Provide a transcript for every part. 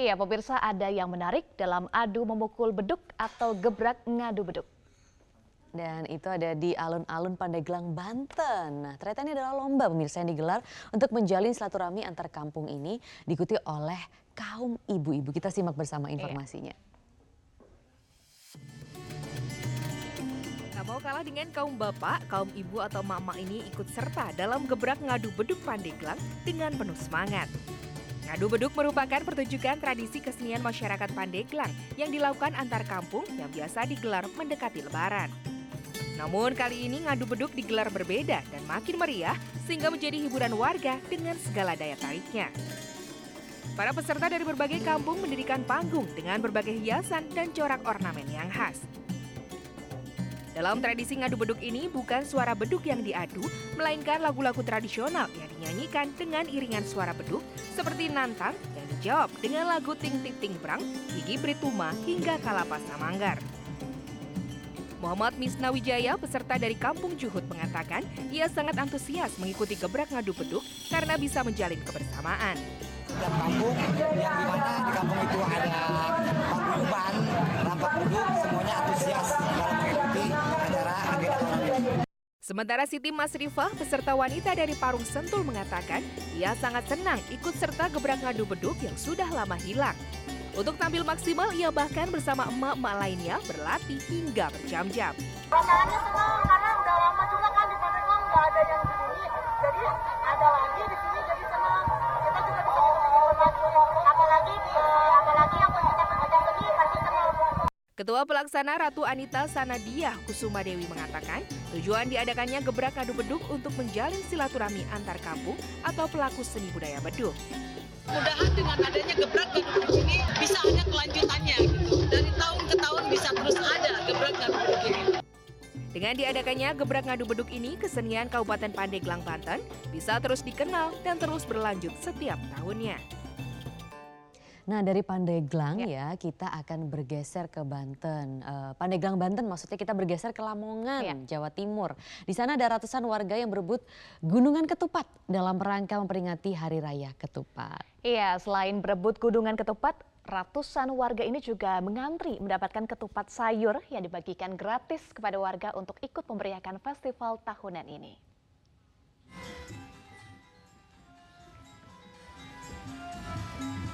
Iya, pemirsa ada yang menarik dalam adu memukul beduk atau gebrak ngadu beduk. Dan itu ada di alun-alun Pandeglang, Banten. Nah, ternyata ini adalah lomba pemirsa yang digelar untuk menjalin silaturahmi antar kampung ini diikuti oleh kaum ibu-ibu. Kita simak bersama informasinya. Tak mau kalah dengan kaum bapak, kaum ibu atau mama ini ikut serta dalam gebrak ngadu beduk Pandeglang dengan penuh semangat. Ngadu beduk merupakan pertunjukan tradisi kesenian masyarakat Pandeglang yang dilakukan antar kampung yang biasa digelar mendekati lebaran. Namun kali ini ngadu beduk digelar berbeda dan makin meriah sehingga menjadi hiburan warga dengan segala daya tariknya. Para peserta dari berbagai kampung mendirikan panggung dengan berbagai hiasan dan corak ornamen yang khas. Dalam tradisi ngadu beduk ini bukan suara beduk yang diadu, melainkan lagu-lagu tradisional yang dinyanyikan dengan iringan suara beduk seperti nantang yang dijawab dengan lagu Ting Ting Ting Brang, Gigi Brituma hingga Kalapasa Manggar. Muhammad Misna Wijaya, peserta dari Kampung Juhud mengatakan ia sangat antusias mengikuti gebrak ngadu beduk karena bisa menjalin kebersamaan. Setiap kampung yang di mana di kampung itu ada paguyuban, rampak beduk, semuanya antusias dalam mengikuti Sementara Siti Masrifah, peserta wanita dari Parung Sentul mengatakan ia sangat senang ikut serta gebrak ngadu beduk yang sudah lama hilang. Untuk tampil maksimal, ia bahkan bersama emak-emak lainnya berlatih hingga berjam-jam. Perasaannya senang karena udah lama juga kan di nggak ada yang begini. Jadi ada lagi di sini jadi Ketua Pelaksana Ratu Anita Sanadiah Kusuma Dewi mengatakan, tujuan diadakannya gebrak adu beduk untuk menjalin silaturahmi antar kampung atau pelaku seni budaya beduk. mudahan dengan adanya gebrak gaduk ini bisa ada kelanjutannya gitu. Dari tahun ke tahun bisa terus ada gebrak gaduk ini. Dengan diadakannya gebrak ngadu beduk ini, kesenian Kabupaten Pandeglang, Banten bisa terus dikenal dan terus berlanjut setiap tahunnya. Nah dari Pandeglang ya, kita akan bergeser ke Banten. Eh, Pandeglang Banten maksudnya kita bergeser ke Lamongan, Jawa Timur. Di sana ada ratusan warga yang berebut gunungan ketupat dalam rangka memperingati Hari Raya Ketupat. Iya, selain berebut gunungan ketupat, ratusan warga ini juga mengantri mendapatkan ketupat sayur yang dibagikan gratis kepada warga untuk ikut memeriahkan festival tahunan ini.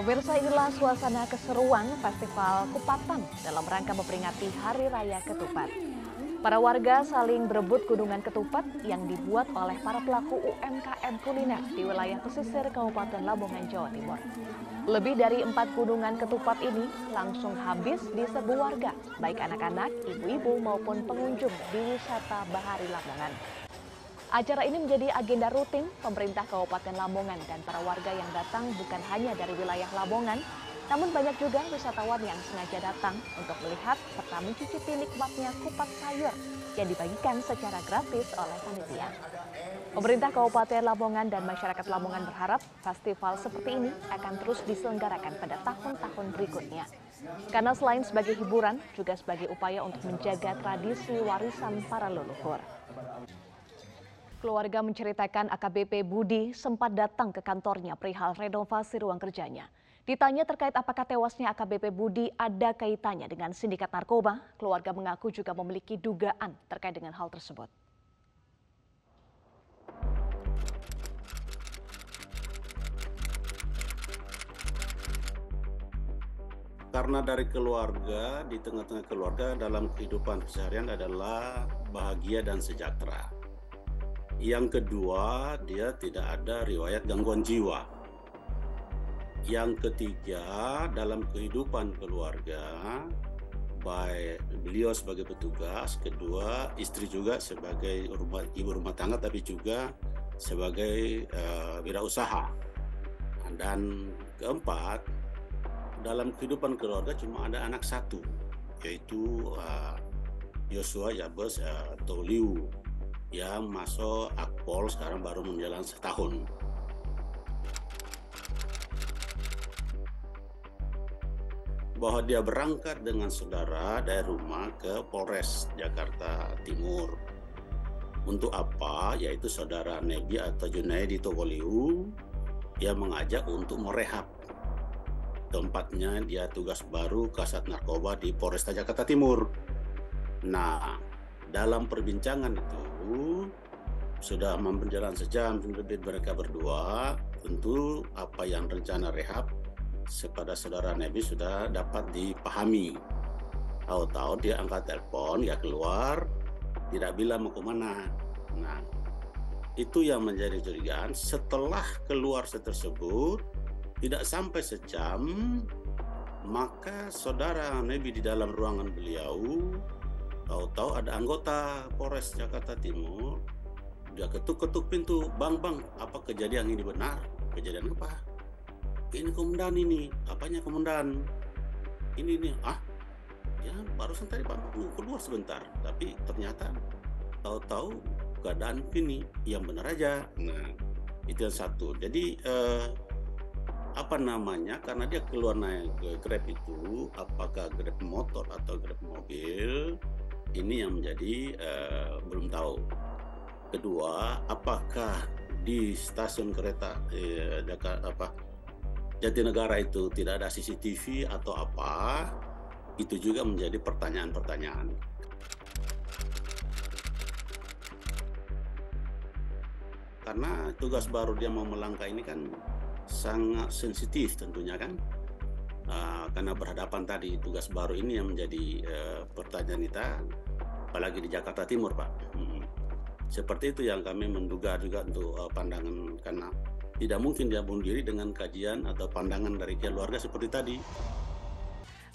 Pemirsa inilah suasana keseruan Festival Kupatan dalam rangka memperingati Hari Raya Ketupat. Para warga saling berebut gunungan ketupat yang dibuat oleh para pelaku UMKM kuliner di wilayah pesisir Kabupaten Lamongan, Jawa Timur. Lebih dari empat gunungan ketupat ini langsung habis di serbu warga, baik anak-anak, ibu-ibu maupun pengunjung di wisata Bahari Lamongan. Acara ini menjadi agenda rutin pemerintah Kabupaten Lamongan dan para warga yang datang bukan hanya dari wilayah Lamongan, namun banyak juga wisatawan yang sengaja datang untuk melihat serta mencicipi nikmatnya kupat sayur yang dibagikan secara gratis oleh panitia. Pemerintah Kabupaten Lamongan dan masyarakat Lamongan berharap festival seperti ini akan terus diselenggarakan pada tahun-tahun berikutnya. Karena selain sebagai hiburan, juga sebagai upaya untuk menjaga tradisi warisan para leluhur. Keluarga menceritakan AKBP Budi sempat datang ke kantornya perihal renovasi ruang kerjanya. Ditanya terkait apakah tewasnya AKBP Budi ada kaitannya dengan sindikat narkoba, keluarga mengaku juga memiliki dugaan terkait dengan hal tersebut. Karena dari keluarga, di tengah-tengah keluarga dalam kehidupan keseharian adalah bahagia dan sejahtera. Yang kedua, dia tidak ada riwayat gangguan jiwa. Yang ketiga, dalam kehidupan keluarga, baik beliau sebagai petugas, kedua istri juga sebagai rumah, ibu rumah tangga, tapi juga sebagai uh, wirausaha. Dan keempat, dalam kehidupan keluarga cuma ada anak satu, yaitu Yosua uh, Yabes uh, Toliu yang masuk Akpol sekarang baru menjalan setahun. Bahwa dia berangkat dengan saudara dari rumah ke Polres Jakarta Timur. Untuk apa? Yaitu saudara Nebi atau Junaidi Togoliu yang mengajak untuk merehab tempatnya dia tugas baru Kasat Narkoba di Polresta Jakarta Timur. Nah, dalam perbincangan itu sudah berjalan sejam lebih mereka berdua tentu apa yang rencana rehab kepada saudara Nebi sudah dapat dipahami. Tahu-tahu dia angkat telepon, ya keluar, tidak bilang mau ke mana. Nah, itu yang menjadi curigaan. Setelah keluar tersebut, tidak sampai sejam, maka saudara Nebi di dalam ruangan beliau, tahu-tahu ada anggota Polres Jakarta Timur, dia ketuk-ketuk pintu, bang bang, apa kejadian ini benar? Kejadian apa? Ini komandan ini, apanya komandan? Ini nih, ah, ya barusan tadi bang keluar sebentar, tapi ternyata tahu-tahu keadaan ini yang benar aja. Nah, itu yang satu. Jadi eh, apa namanya karena dia keluar naik Grab itu apakah Grab motor atau Grab mobil ini yang menjadi uh, belum tahu. Kedua apakah di stasiun kereta eh, apa Jatinegara itu tidak ada CCTV atau apa? Itu juga menjadi pertanyaan-pertanyaan. Karena tugas baru dia mau melangkah ini kan sangat sensitif tentunya kan uh, karena berhadapan tadi tugas baru ini yang menjadi uh, pertanyaan kita apalagi di Jakarta Timur Pak hmm. seperti itu yang kami menduga juga untuk uh, pandangan karena tidak mungkin dia bunuh diri dengan kajian atau pandangan dari keluarga seperti tadi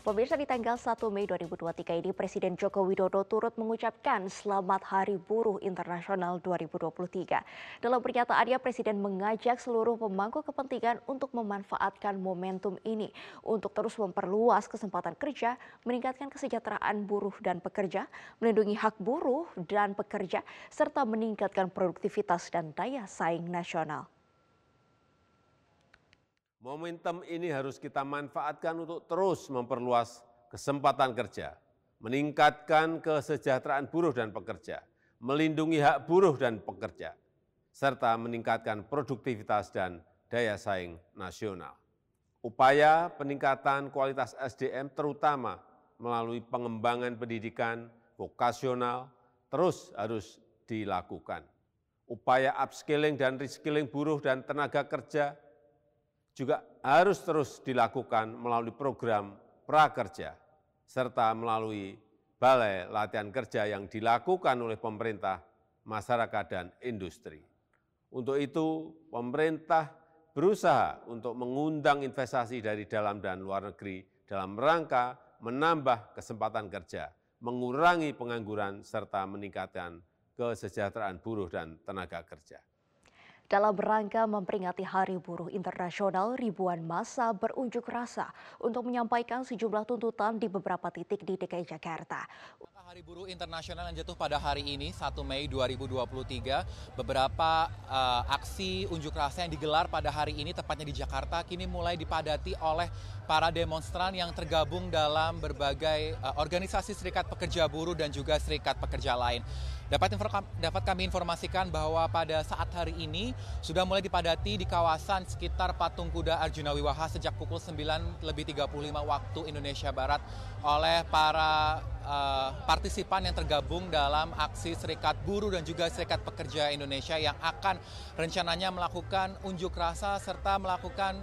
Pemirsa di tanggal 1 Mei 2023 ini Presiden Joko Widodo turut mengucapkan Selamat Hari Buruh Internasional 2023. Dalam pernyataannya Presiden mengajak seluruh pemangku kepentingan untuk memanfaatkan momentum ini untuk terus memperluas kesempatan kerja, meningkatkan kesejahteraan buruh dan pekerja, melindungi hak buruh dan pekerja, serta meningkatkan produktivitas dan daya saing nasional. Momentum ini harus kita manfaatkan untuk terus memperluas kesempatan kerja, meningkatkan kesejahteraan buruh dan pekerja, melindungi hak buruh dan pekerja, serta meningkatkan produktivitas dan daya saing nasional. Upaya peningkatan kualitas SDM terutama melalui pengembangan pendidikan vokasional terus harus dilakukan. Upaya upskilling dan reskilling buruh dan tenaga kerja juga harus terus dilakukan melalui program prakerja serta melalui balai latihan kerja yang dilakukan oleh pemerintah, masyarakat, dan industri. Untuk itu, pemerintah berusaha untuk mengundang investasi dari dalam dan luar negeri dalam rangka menambah kesempatan kerja, mengurangi pengangguran, serta meningkatkan kesejahteraan buruh dan tenaga kerja. Dalam rangka memperingati Hari Buruh Internasional, ribuan masa berunjuk rasa untuk menyampaikan sejumlah tuntutan di beberapa titik di DKI Jakarta. Hari Buruh Internasional yang jatuh pada hari ini, 1 Mei 2023, beberapa uh, aksi unjuk rasa yang digelar pada hari ini, tepatnya di Jakarta, kini mulai dipadati oleh para demonstran yang tergabung dalam berbagai uh, organisasi serikat pekerja buruh dan juga serikat pekerja lain. Dapat, dapat kami informasikan bahwa pada saat hari ini sudah mulai dipadati di kawasan sekitar Patung Kuda Arjuna Wiwaha sejak pukul 9 lebih 35 waktu Indonesia Barat oleh para uh, partisipan yang tergabung dalam aksi Serikat Buruh dan juga Serikat Pekerja Indonesia yang akan rencananya melakukan unjuk rasa serta melakukan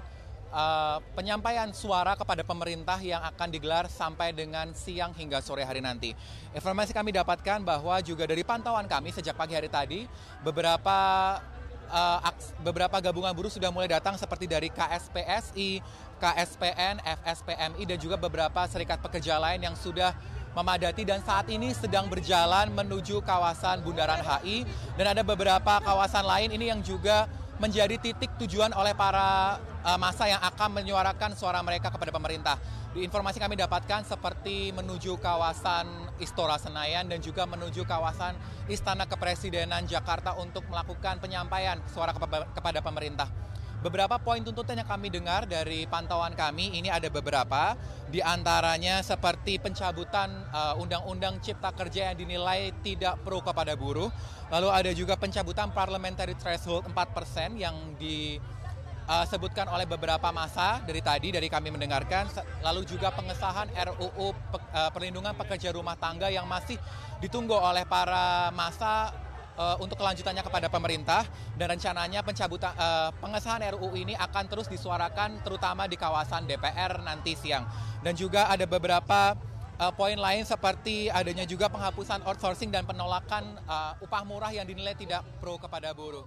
uh, penyampaian suara kepada pemerintah yang akan digelar sampai dengan siang hingga sore hari nanti. Informasi kami dapatkan bahwa juga dari pantauan kami sejak pagi hari tadi, beberapa uh, beberapa gabungan buruh sudah mulai datang seperti dari KSPSI, KSPN, FSPMI dan juga beberapa serikat pekerja lain yang sudah memadati dan saat ini sedang berjalan menuju kawasan Bundaran HI dan ada beberapa kawasan lain ini yang juga menjadi titik tujuan oleh para uh, masa yang akan menyuarakan suara mereka kepada pemerintah. Di informasi kami dapatkan seperti menuju kawasan Istora Senayan dan juga menuju kawasan Istana Kepresidenan Jakarta untuk melakukan penyampaian suara kepada pemerintah. Beberapa poin tuntutan yang kami dengar dari pantauan kami ini ada beberapa, di antaranya seperti pencabutan uh, Undang-Undang Cipta Kerja yang dinilai tidak pro kepada buruh, lalu ada juga pencabutan parliamentary threshold 4% yang di uh, sebutkan oleh beberapa masa dari tadi dari kami mendengarkan lalu juga pengesahan RUU pe, uh, perlindungan pekerja rumah tangga yang masih ditunggu oleh para masa uh, untuk kelanjutannya kepada pemerintah dan rencananya pencabutan pengesahan RUU ini akan terus disuarakan terutama di kawasan DPR nanti siang dan juga ada beberapa poin lain seperti adanya juga penghapusan outsourcing dan penolakan upah murah yang dinilai tidak pro kepada buruh.